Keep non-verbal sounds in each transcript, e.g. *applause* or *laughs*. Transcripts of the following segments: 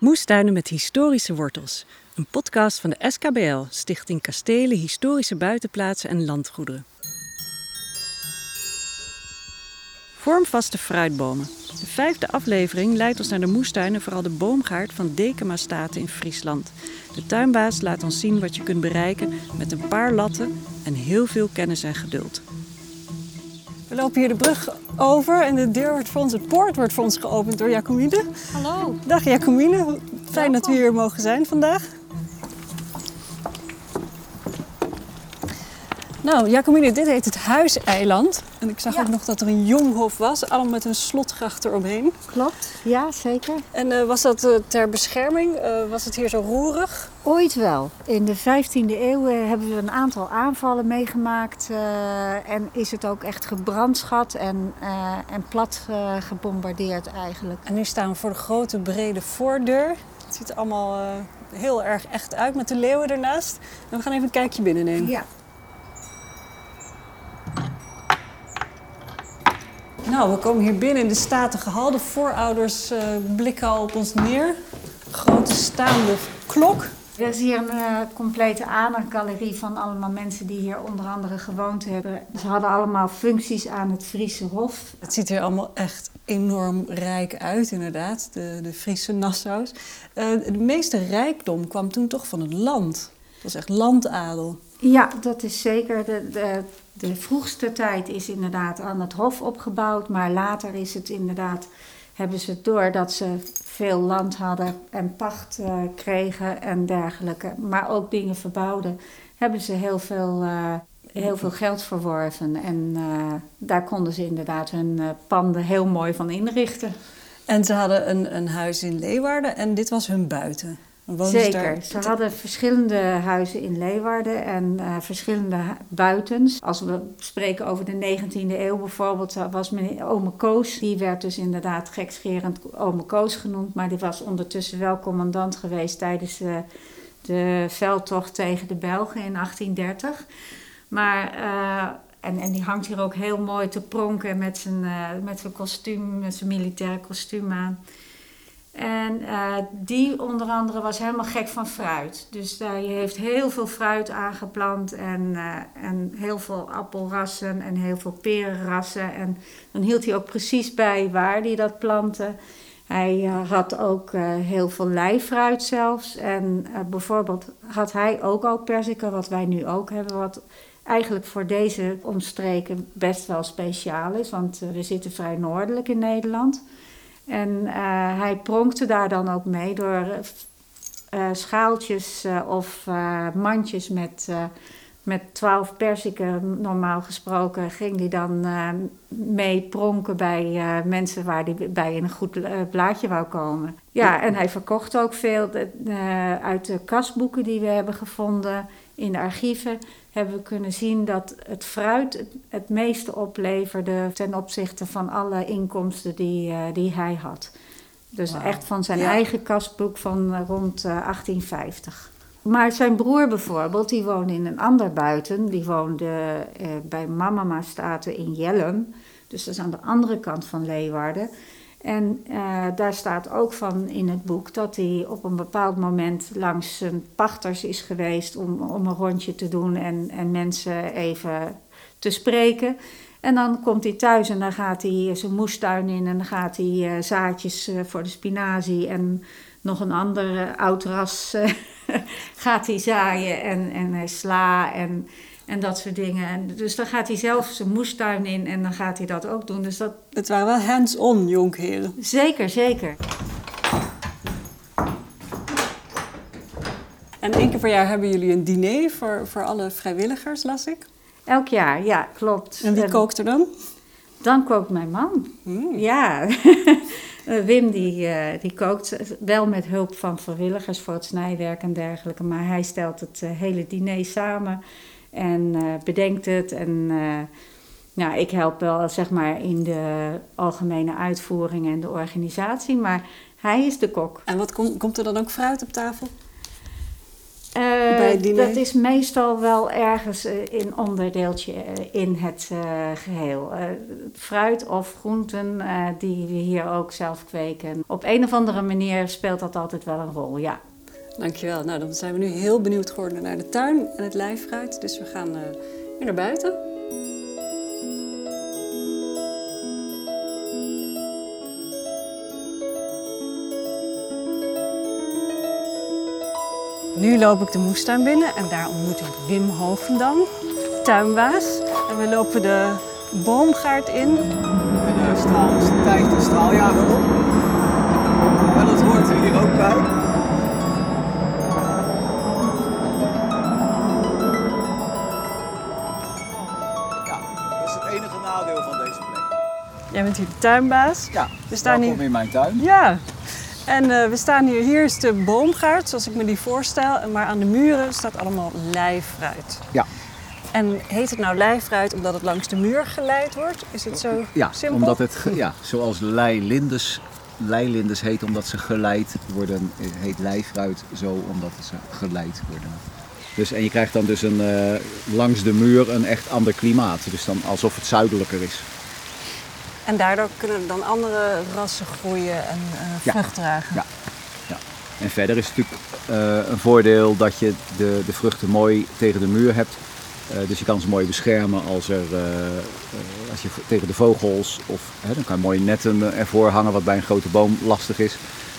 Moestuinen met historische wortels. Een podcast van de SKBL, Stichting Kastelen, Historische Buitenplaatsen en Landgoederen. Vormvaste fruitbomen. De vijfde aflevering leidt ons naar de moestuinen, vooral de boomgaard van Dekema Staten in Friesland. De tuinbaas laat ons zien wat je kunt bereiken met een paar latten en heel veel kennis en geduld. We lopen hier de brug over en de deur wordt voor ons, het poort wordt voor ons geopend door Jacomine. Hallo. Dag Jacomine, fijn dat we hier mogen zijn vandaag. Nou, Jacomine, dit heet het Huiseiland. En ik zag Ja. ook nog dat er een jonghof was, allemaal met een slotgracht eromheen. Klopt, ja zeker. En eh, was dat eh, ter bescherming? Eh, was het hier zo roerig? Ooit wel. In de 15e eeuw hebben we een aantal aanvallen meegemaakt. en is het ook echt gebrandschat en, en plat gebombardeerd eigenlijk. En nu staan we voor de grote brede voordeur. Het ziet er allemaal heel erg echt uit met de leeuwen ernaast. En we gaan even een kijkje binnen nemen. Ja. Nou, we komen hier binnen in de statige hal. De voorouders eh, blikken al op ons neer. Grote staande klok. Er is hier een eh, complete aanergalerie van allemaal mensen die hier onder andere gewoond hebben. Ze hadden allemaal functies aan het Friese Hof. Het ziet er allemaal echt enorm rijk uit, inderdaad. De, de Friese Nassau's. Eh, de meeste rijkdom kwam toen toch van het land. Het was echt landadel. Ja, dat is zeker. De, de, de vroegste tijd is inderdaad aan het hof opgebouwd, maar later is het inderdaad, hebben ze doordat ze veel land hadden en pacht eh, kregen en dergelijke, maar ook dingen verbouwden, hebben ze heel veel, eh, heel veel geld verworven. En eh, daar konden ze inderdaad hun panden heel mooi van inrichten. En ze hadden een, een huis in Leeuwarden en dit was hun buiten. Ze Zeker. daar- Ze hadden verschillende huizen in Leeuwarden en eh, verschillende buitens. Als we spreken over de 19e eeuw bijvoorbeeld, zo was meneer Ome Koos. Die werd dus inderdaad gekscherend Ome Koos genoemd. Maar die was ondertussen wel commandant geweest tijdens eh, de veldtocht tegen de Belgen in 1830. Maar... eh, en, en die hangt hier ook heel mooi te pronken met zijn, eh, met zijn kostuum, met zijn militaire kostuum aan. En eh, die onder andere was helemaal gek van fruit. Dus hij heeft heel veel fruit aangeplant en, eh, en heel veel appelrassen en heel veel perenrassen. En dan hield hij ook precies bij waar hij dat plantte. Hij eh, had ook eh, heel veel lijfruit zelfs. En eh, bijvoorbeeld had hij ook al perziken, wat wij nu ook hebben, wat eigenlijk voor deze omstreken best wel speciaal is. Want eh, we zitten vrij noordelijk in Nederland. En eh, hij pronkte daar dan ook mee door eh, schaaltjes eh, of mandjes met, met twaalf perziken, normaal gesproken, ging hij dan mee pronken bij mensen waar hij bij in een goed blaadje wou komen. Ja, en hij verkocht ook veel uit de kasboeken die we hebben gevonden in de archieven. Hebben we kunnen zien dat het fruit het, het meeste opleverde ten opzichte van alle inkomsten die, eh, die hij had. Dus echt van zijn Ja. eigen kasboek van eh, rond eh, 1850. Maar zijn broer bijvoorbeeld, die woonde in een ander buiten. Die woonde eh, bij Mamama Staten in Jellum. Dus dat is aan de andere kant van Leeuwarden. En eh, daar staat ook van in het boek dat hij op een bepaald moment langs zijn pachters is geweest om, om een rondje te doen en, en mensen even te spreken. En dan komt hij thuis en dan gaat hij zijn moestuin in en dan gaat hij eh, zaadjes eh, voor de spinazie en nog een ander oud ras *laughs* gaat hij zaaien en, en hij sla en, en dat soort dingen. En dus dan gaat hij zelf zijn moestuin in en dan gaat hij dat ook doen. Dus dat Het waren wel hands-on jonkheren. zeker, zeker. En één keer per jaar hebben jullie een diner voor, voor alle vrijwilligers, las ik. Elk jaar, ja, klopt. En wie En kookt er dan? Dan kookt mijn man. Hmm. Ja, *laughs* Wim die, eh, die kookt wel met hulp van vrijwilligers voor het snijwerk en dergelijke. Maar hij stelt het eh, hele diner samen en eh, bedenkt het. En nou, ik help wel zeg maar in de algemene uitvoering en de organisatie. Maar hij is de kok. En wat kom- komt er dan ook fruit op tafel? Eh, Bij het diner? dat is meestal wel ergens in onderdeeltje in het eh, geheel. Eh, fruit of groenten die we hier ook zelf kweken. Op een of andere manier speelt dat altijd wel een rol, ja. Dankjewel. Nou, dan zijn we nu heel benieuwd geworden naar de tuin en het lijfruit. Dus we gaan eh, weer naar buiten. Nu loop ik de moestuin binnen en daar ontmoet ik Wim Hogendam, tuinbaas. En we lopen de boomgaard in. En daar stijgt de straaljager op. En dat hoort er hier ook bij. Enige nadeel van deze plek. Jij bent hier de tuinbaas. Ja, We staan welkom hier- in mijn tuin. Ja, en eh, we staan hier. Hier is de boomgaard, zoals ik me die voorstel. Maar aan de muren staat allemaal lijfruit. Ja. En heet het nou lijfruit omdat het langs de muur geleid wordt? Is het zo Ja, simpel? omdat het, ja, zoals leilindes, leilindes heet omdat ze geleid worden, eh, heet lijfruit zo omdat ze geleid worden. Dus, en je krijgt dan dus een, eh, langs de muur een echt ander klimaat. Dus dan alsof het zuidelijker is. En daardoor kunnen dan andere rassen groeien en Ja. vrucht dragen. Ja. Ja. En verder is het natuurlijk eh, een voordeel dat je de, de vruchten mooi tegen de muur hebt. Dus je kan ze mooi beschermen als, er, als je tegen de vogels of hè, dan kan je mooie netten ervoor hangen wat bij een grote boom lastig is.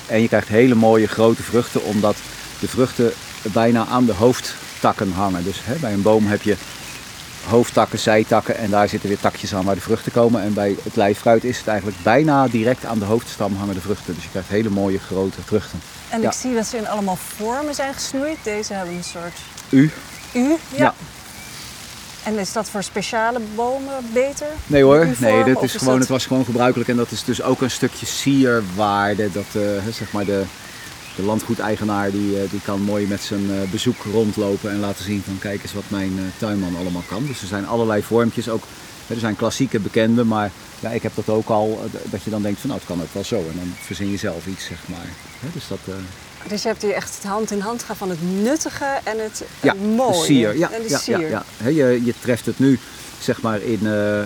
En je krijgt hele mooie grote vruchten omdat de vruchten bijna aan de hoofdtakken hangen. Dus hè, bij een boom heb je hoofdtakken, zijtakken en daar zitten weer takjes aan waar de vruchten komen. En bij het lijffruit is het eigenlijk bijna direct aan de hoofdstam hangen de vruchten. Dus je krijgt hele mooie grote vruchten. En Ja. ik zie dat ze in allemaal vormen zijn gesnoeid. Deze hebben een soort U? U. Ja. Ja. En is dat voor speciale bomen beter? Nee hoor, nee, dit is is gewoon, dat- het was gewoon gebruikelijk en dat is dus ook een stukje sierwaarde. Dat eh, zeg maar de, de landgoedeigenaar die, eh, die kan mooi met zijn eh, bezoek rondlopen en laten zien van kijk eens wat mijn eh, tuinman allemaal kan. Dus er zijn allerlei vormpjes ook. Er zijn klassieke bekende, maar ja, ik heb dat ook al, dat je dan denkt van nou het kan ook wel zo. En dan verzin je zelf iets, zeg maar. Dus dat, Dus je hebt hier echt het hand in hand gaan van het nuttige en het Ja, mooie. de sier. Ja, en de ja, sier. ja, je, je treft het nu zeg maar in eh,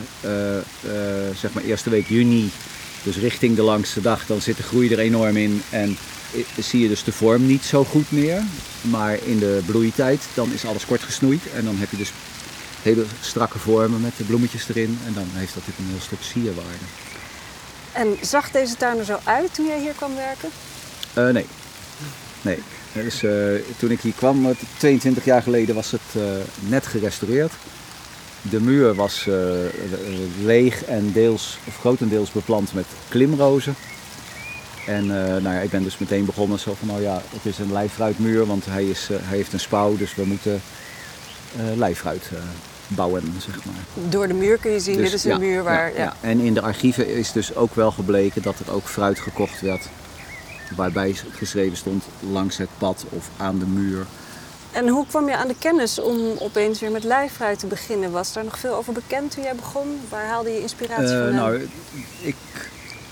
zeg maar eerste week juni, dus richting de langste dag, dan zit de groei er enorm in en zie je dus de vorm niet zo goed meer. Maar in de bloeitijd, dan is alles kort gesnoeid en dan heb je dus hele strakke vormen met de bloemetjes erin en dan heeft dat natuurlijk een heel stuk sierwaarde. En zag deze tuin er zo uit toen jij hier kwam werken? Eh, nee. Nee. Dus, eh, toen ik hier kwam, eh, 22 jaar geleden, was het eh, net gerestaureerd. De muur was eh, leeg en deels, of grotendeels beplant met klimrozen. En eh, nou ja, ik ben dus meteen begonnen zo van, nou ja, het is een lijfruitmuur, want hij, is, eh, hij heeft een spouw, dus we moeten eh lijfruit bouwen, zeg maar. Door de muur kun je zien, Dus, dit is een ja, muur waar... Ja, ja. En in de archieven is dus ook wel gebleken dat er ook fruit gekocht werd. Waarbij geschreven stond langs het pad of aan de muur. En hoe kwam je aan de kennis om opeens weer met lijfruit te beginnen? Was daar nog veel over bekend toen jij begon? Waar haalde je inspiratie Eh, vandaan? nou, ik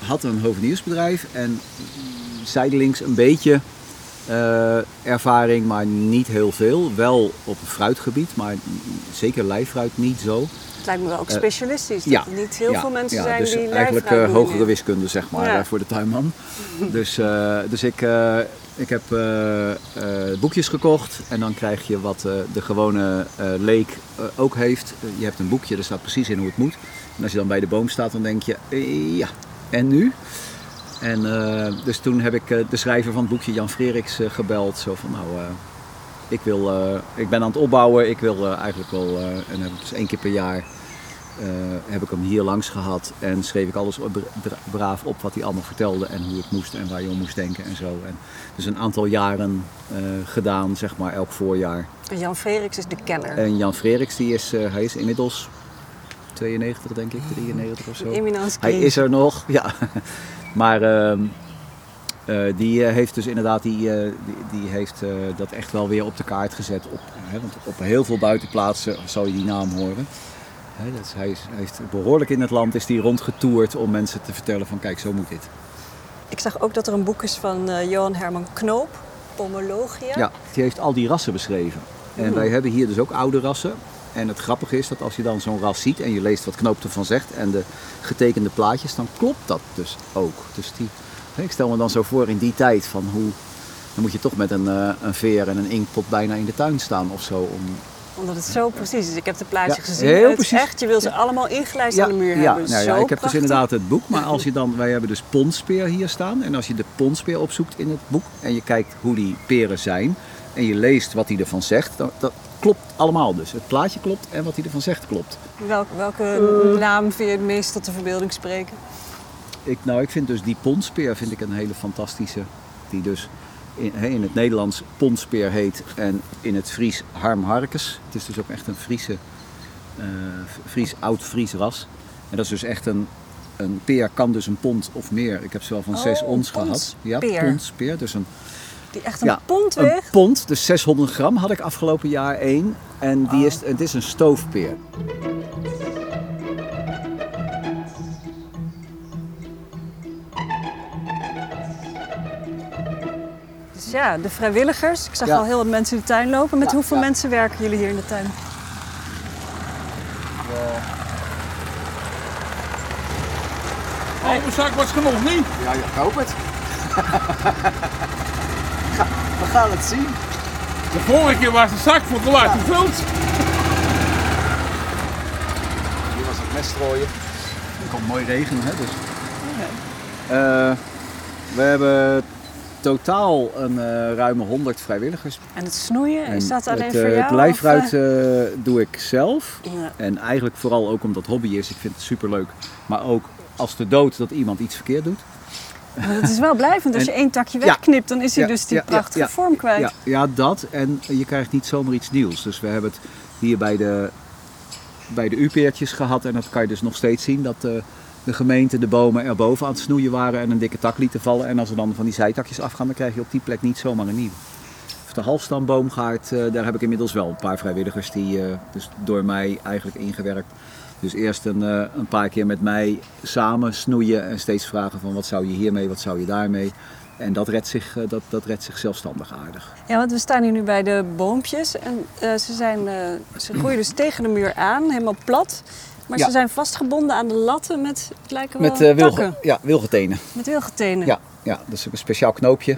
had een hoveniersbedrijf en zijdelings een beetje eh, ervaring, maar niet heel veel. Wel op het fruitgebied, maar zeker lijffruit niet zo. Het lijkt me wel ook eh, specialistisch. ja, Dat er niet heel Ja, veel mensen ja, zijn dus die eigenlijk lijfruit eh, hogere wiskunde zeg maar Ja. voor de tuinman. *laughs* dus, dus ik, ik heb boekjes gekocht en dan krijg je wat de gewone leek ook heeft. Je hebt een boekje, daar staat precies in hoe het moet. En als je dan bij de boom staat, dan denk je, ja, en nu? En eh, dus toen heb ik eh, de schrijver van het boekje, Jan Freriks, eh, gebeld. Zo van, nou, ik, wil, ik ben aan het opbouwen. Ik wil eigenlijk wel, en heb ik dus één keer per jaar heb ik hem hier langs gehad. En schreef ik alles braaf op wat hij allemaal vertelde. En hoe het moest en waar je om moest denken en zo. En dus een aantal jaren gedaan, zeg maar, elk voorjaar. En Jan Freriks is de kenner. En Jan Freriks, die is, hij is inmiddels 92 denk ik, 93 of zo. Eminence Hij is er nog, *laughs* ja. Maar ehm, eh, die eh, heeft dus inderdaad die, eh, die, die heeft, dat echt wel weer op de kaart gezet. Op, hè, want op heel veel buitenplaatsen zal je die naam horen. Hij, is, hij heeft behoorlijk in het land is die rondgetoerd om mensen te vertellen van kijk, zo moet dit. Ik zag ook dat er een boek is van Johan Herman Knoop. Pomologia. Ja, die heeft al die rassen beschreven. En wij hebben hier dus ook oude rassen. En het grappige is dat als je dan zo'n ras ziet en je leest wat Knoop ervan zegt en de getekende plaatjes, dan klopt dat dus ook. Dus die, ik stel me dan zo voor in die tijd van hoe, dan moet je toch met een, eh, een veer en een inkpot bijna in de tuin staan of zo. Om, Omdat het zo precies is. Ik heb de plaatjes Ja, gezien. heel Het precies. echt, je wil ze allemaal ingelijst aan de muur ja, hebben. nou ja, ik heb dus inderdaad het boek, maar als je dan, wij hebben dus ponspeer hier staan. En als je de ponspeer opzoekt in het boek en je kijkt hoe die peren zijn en je leest wat hij ervan zegt, dan, dat klopt allemaal dus. Het plaatje klopt en wat hij ervan zegt klopt. Welk- welke Eh. naam vind je het meest tot de verbeelding spreken? Ik, nou, ik vind dus die ponspeer vind ik een hele fantastische, die dus in, hè, in het Nederlands ponspeer heet en in het Fries harmharkes. Het is dus ook echt een Friese, eh, Fries, oud-Fries ras. En dat is dus echt een, een peer kan dus een pond of meer. Ik heb ze wel van Oh, zes een ons gehad. Ja, ponspeer. ponspeer. Dus een, Die echt een ja, pond een weegt? pond, dus 600 gram had ik afgelopen jaar één. En die is, het is een stoofpeer. Dus ja, de vrijwilligers. Ik zag Ja. al heel wat mensen in de tuin lopen. Met Ja, hoeveel ja. mensen werken jullie hier in de tuin? Halve zak was genoeg, niet? Ja, ik hoop het. *laughs* We gaan het zien. De vorige keer was de zak voor gewaard gevuld. Hier was het mestrooien. Er komt mooi regen, hè? Dus. Eh, we hebben totaal een eh, ruime 100 vrijwilligers. En het snoeien, is dat alleen het, voor eh, jou? Het lijfruit of, doe ik zelf. Ja. En eigenlijk vooral ook omdat het hobby is. Ik vind het superleuk. Maar ook als de dood dat iemand iets verkeerd doet. Maar het is wel blijvend. Als je één takje wegknipt, dan is hij dus die prachtige vorm kwijt. Ja, ja, dat. En je krijgt niet zomaar iets nieuws. Dus we hebben het hier bij de, bij de U-peertjes gehad. En dat kan je dus nog steeds zien. Dat de, de gemeente de bomen erboven aan het snoeien waren. En een dikke tak lieten vallen. En als er dan van die zijtakjes afgaan, dan krijg je op die plek niet zomaar een nieuwe. Of de halfstamboomgaard, eh, daar heb ik inmiddels wel een paar vrijwilligers die eh, dus door mij eigenlijk ingewerkt. Dus eerst een, eh, een paar keer met mij samen snoeien en steeds vragen van wat zou je hiermee, wat zou je daarmee. En dat redt zich, eh, dat, dat redt zich zelfstandig aardig. Ja, want we staan hier nu bij de boompjes. En eh, ze, zijn, ze groeien dus tegen de muur aan, helemaal plat. Maar Ja. ze zijn vastgebonden aan de latten met, het lijken wel Met wilge, takken. ja, wilgetenen. Met wilgetenen. Ja, ja, dat is een speciaal knoopje.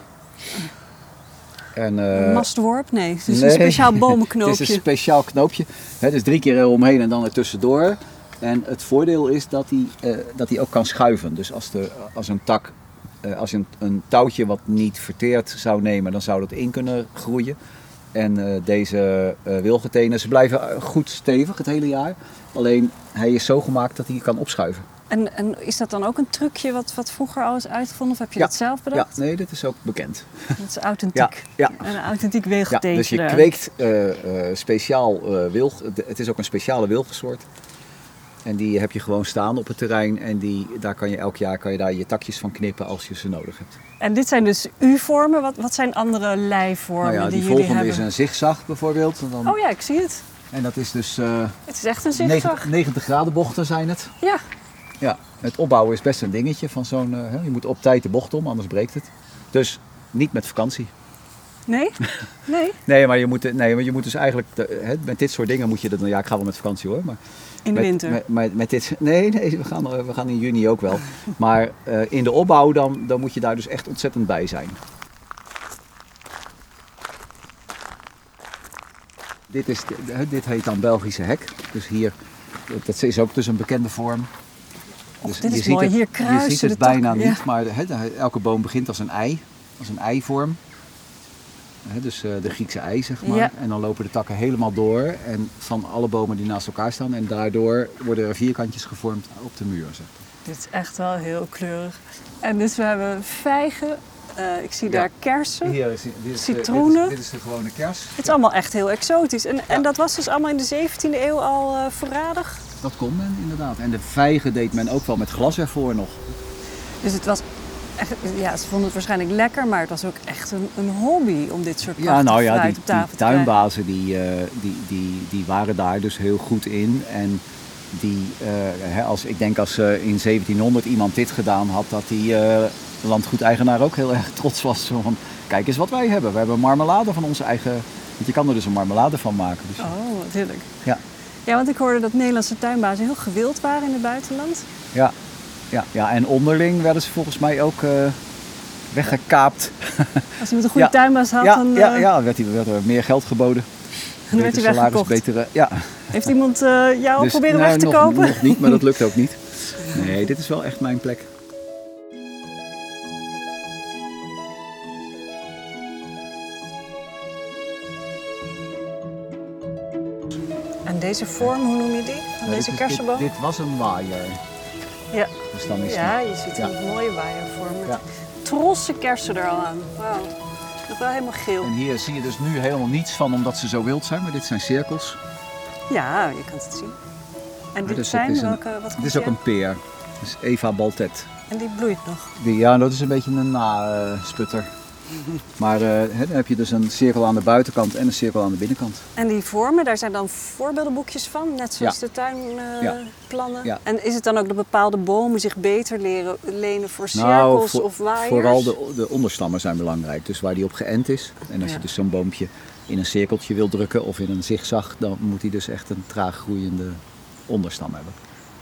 En, Een mastworp? Nee, het is nee, een speciaal *laughs* Het bomenknoopje. is een speciaal knoopje. Het is drie keer eromheen en dan ertussendoor. En het voordeel is dat hij, eh, dat hij ook kan schuiven. Dus als, de, als een tak, eh, als je een, een touwtje wat niet verteerd zou nemen, dan zou dat in kunnen groeien. En eh, deze wilgetenen, ze blijven goed stevig het hele jaar. Alleen hij is zo gemaakt dat hij kan opschuiven. En, en is dat dan ook een trucje wat, wat vroeger al is uitgevonden? Of heb je Ja. dat zelf Ja, bedacht? nee, dit is ook bekend. *laughs* Dat is authentiek. Ja, Een authentiek Ja, wilgeteentje. dus je kweekt speciaal eh, wilg. Het is ook een speciale wilgensoort. En die heb je gewoon staan op het terrein. En die, daar kan je elk jaar kan je daar je takjes van knippen als je ze nodig hebt. En dit zijn dus U-vormen. Wat, wat zijn andere lijvormen nou ja, die die jullie volgende hebben? is een zigzag bijvoorbeeld. En, dan, Oh ja, ik zie het. en dat is dus eh, Het is echt een 90, zigzag. 90 graden bochten zijn het. Ja. Ja, het opbouwen is best een dingetje van zo'n... eh, je moet op tijd de bocht om, anders breekt het. Dus niet met vakantie. Nee? Nee? *laughs* Nee, maar je moet, nee, maar je moet dus eigenlijk... hè, met dit soort dingen moet je... Dat, ja, ik ga wel met vakantie hoor, maar... In de met, winter. Met, met, met dit, *laughs* nee, nee we, gaan, eh, we gaan in juni ook wel. Maar eh, in de opbouw dan, dan moet je daar dus echt ontzettend bij zijn. Dit, is, dit heet dan Belgische hek. Dus hier, dat is ook dus een bekende vorm. Dus dit je is ziet mooi. Het, Hier je kruisen ziet de het bijna niet, ja. maar elke boom begint als een ei. Als een eivorm. Hè, dus eh, de Griekse ei, zeg maar. Ja. En dan lopen de takken helemaal door. En van alle bomen die naast elkaar staan. En daardoor worden er vierkantjes gevormd op de muur. Zeg. Dit is echt wel heel kleurig. En dus we hebben vijgen. eh, ik zie Ja. daar kersen. Hier is, dit is, Citroenen. Dit is, dit is de gewone kers. Het is allemaal echt heel exotisch. En, en dat was dus allemaal in de 17e eeuw al eh, voorradig. Dat kon men inderdaad. En de vijgen deed men ook wel met glas ervoor nog. Dus het was *laughs* ja, ze vonden het waarschijnlijk lekker, maar het was ook echt een, een hobby om dit soort Ja, nou ja, die, op tafel die tuinbazen die, eh, die, die, die waren daar dus heel goed in. En die, eh, hè, als, ik denk als eh, in 1700 iemand dit gedaan had, dat die landgoedeigenaar ook heel *laughs* erg trots was. Van, kijk eens wat wij hebben. We hebben marmelade van onze eigen... Want je kan er dus een marmelade van maken. Dus, Oh, wat heerlijk. Ja. Ja, want ik hoorde dat Nederlandse tuinbazen heel gewild waren in het buitenland. ja, ja, ja, en onderling werden ze volgens mij ook eh, weggekaapt. *laughs* Als iemand een goede Ja. tuinbaas had, ja, dan ja, eh, ja, werd, hij- werd er meer geld geboden. *laughs* dan werd hij weggekocht. betere, ja. Heeft iemand eh, jou Dus, proberen nee, weg te nog, kopen? Nog niet, maar dat lukt ook niet. *laughs* Nee, dit is wel echt mijn plek. En deze vorm, hoe noem je die? Van Nou, deze dit kersenboom? Dit, dit was een waaier. Ja. Dus dan is Ja, die- je ziet Ja. een mooie waaiervorm met Ja. trosse kersen er al aan. Wauw. Nog wel helemaal geel. En hier zie je dus nu helemaal niets van omdat ze zo wild zijn, maar dit zijn cirkels. Ja, je kan het zien. En dit dus zijn is een- welke, wat Dit is ook een peer. Dat is Eva Baltet. En die bloeit nog. Die, ja, dat is een beetje een nasputter. Maar eh, dan heb je dus een cirkel aan de buitenkant en een cirkel aan de binnenkant. En die vormen, daar zijn dan voorbeeldenboekjes van, net zoals Ja. de tuinplannen. Ja. plannen. Ja. En is het dan ook dat bepaalde bomen zich beter leren, lenen voor cirkels Nou, voor- of waaiers? Vooral de, de onderstammen zijn belangrijk. Dus waar die op geënt is. En als je dus zo'n boompje in een cirkeltje wil drukken of in een zigzag, dan moet hij dus echt een traag groeiende onderstam hebben.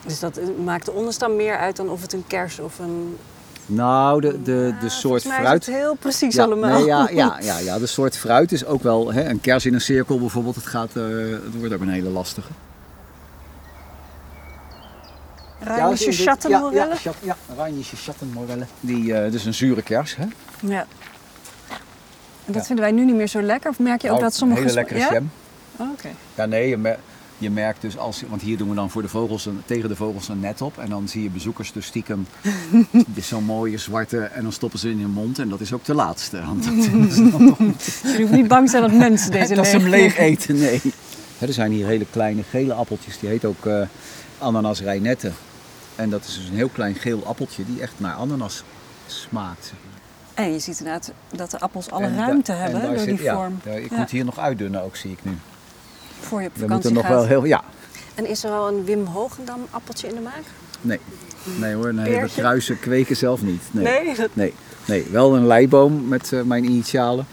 Dus dat eh, maakt de onderstam meer uit dan of het een kers of een... Nou, de, de, Ja, de soort mij fruit. is het heel precies Ja, allemaal. nee, ja, ja, *laughs* ja, ja, de soort fruit is ook wel, hè, een kers in een cirkel bijvoorbeeld, het, gaat, eh, het wordt ook een hele lastige. Rheinische Ja, Schattenmorelle. Ja, ja, Rheinische Schattenmorelle. Die, dus een zure kers. Hè? Ja. En dat vinden wij nu niet meer zo lekker? Of merk je ook Nou, dat sommige... Hele lekkere ja? jam. Oh, Oké. Ja, nee, je, mer- je merkt dus als, want hier doen we dan voor de vogels een, tegen de vogels een net op. En dan zie je bezoekers dus stiekem *laughs* zo'n mooie zwarte en dan stoppen ze in hun mond. En dat is ook de laatste. Want dat, *laughs* Je hoeft niet bang zijn dat mensen *laughs* deze dat ze hem leeg- leeg eten, nee. Er zijn hier hele kleine gele appeltjes, die heet ook ananas reinette. En dat is dus een heel klein geel appeltje die echt naar ananas smaakt. En je ziet inderdaad dat de appels alle En ruimte en hebben door zit- die ja, vorm. ja, ik Ja. moet hier nog uitdunnen ook, zie ik nu. Voor je op We vakantie moeten nog gaat. wel heel, ja, En is er al een Wim Hoogendam appeltje in de maak? nee. Nee hoor, nee, we Peertje? kruisen kweken zelf niet. Nee. Nee? Nee, nee. wel een leiboom met eh, mijn initialen.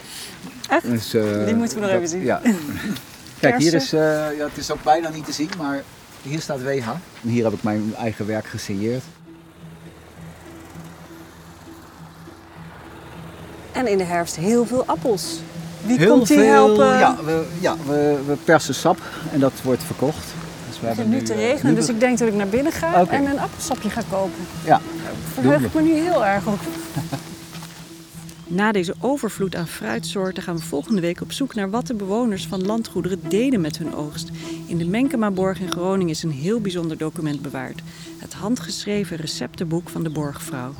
Echt? Dus, eh, Die moeten we nog dat- even zien. Ja. *laughs* Kijk, hier is, eh, ja, het is ook bijna niet te zien, maar hier staat WH. En hier heb ik mijn eigen werk gesigneerd. En in de herfst heel veel appels. Wie Heel komt die veel, helpen? Ja, we, ja we, we persen sap en dat wordt verkocht. Dus we Het begint nu te eh, regenen, nu dus ik denk dat ik naar binnen ga en een appelsapje ga kopen. Ja, Verheug ik me nu heel erg op. *laughs* Na deze overvloed aan fruitsoorten gaan we volgende week op zoek naar wat de bewoners van landgoederen deden met hun oogst. In de Menkemaborg in Groningen is een heel bijzonder document bewaard. Het handgeschreven receptenboek van de borgvrouw.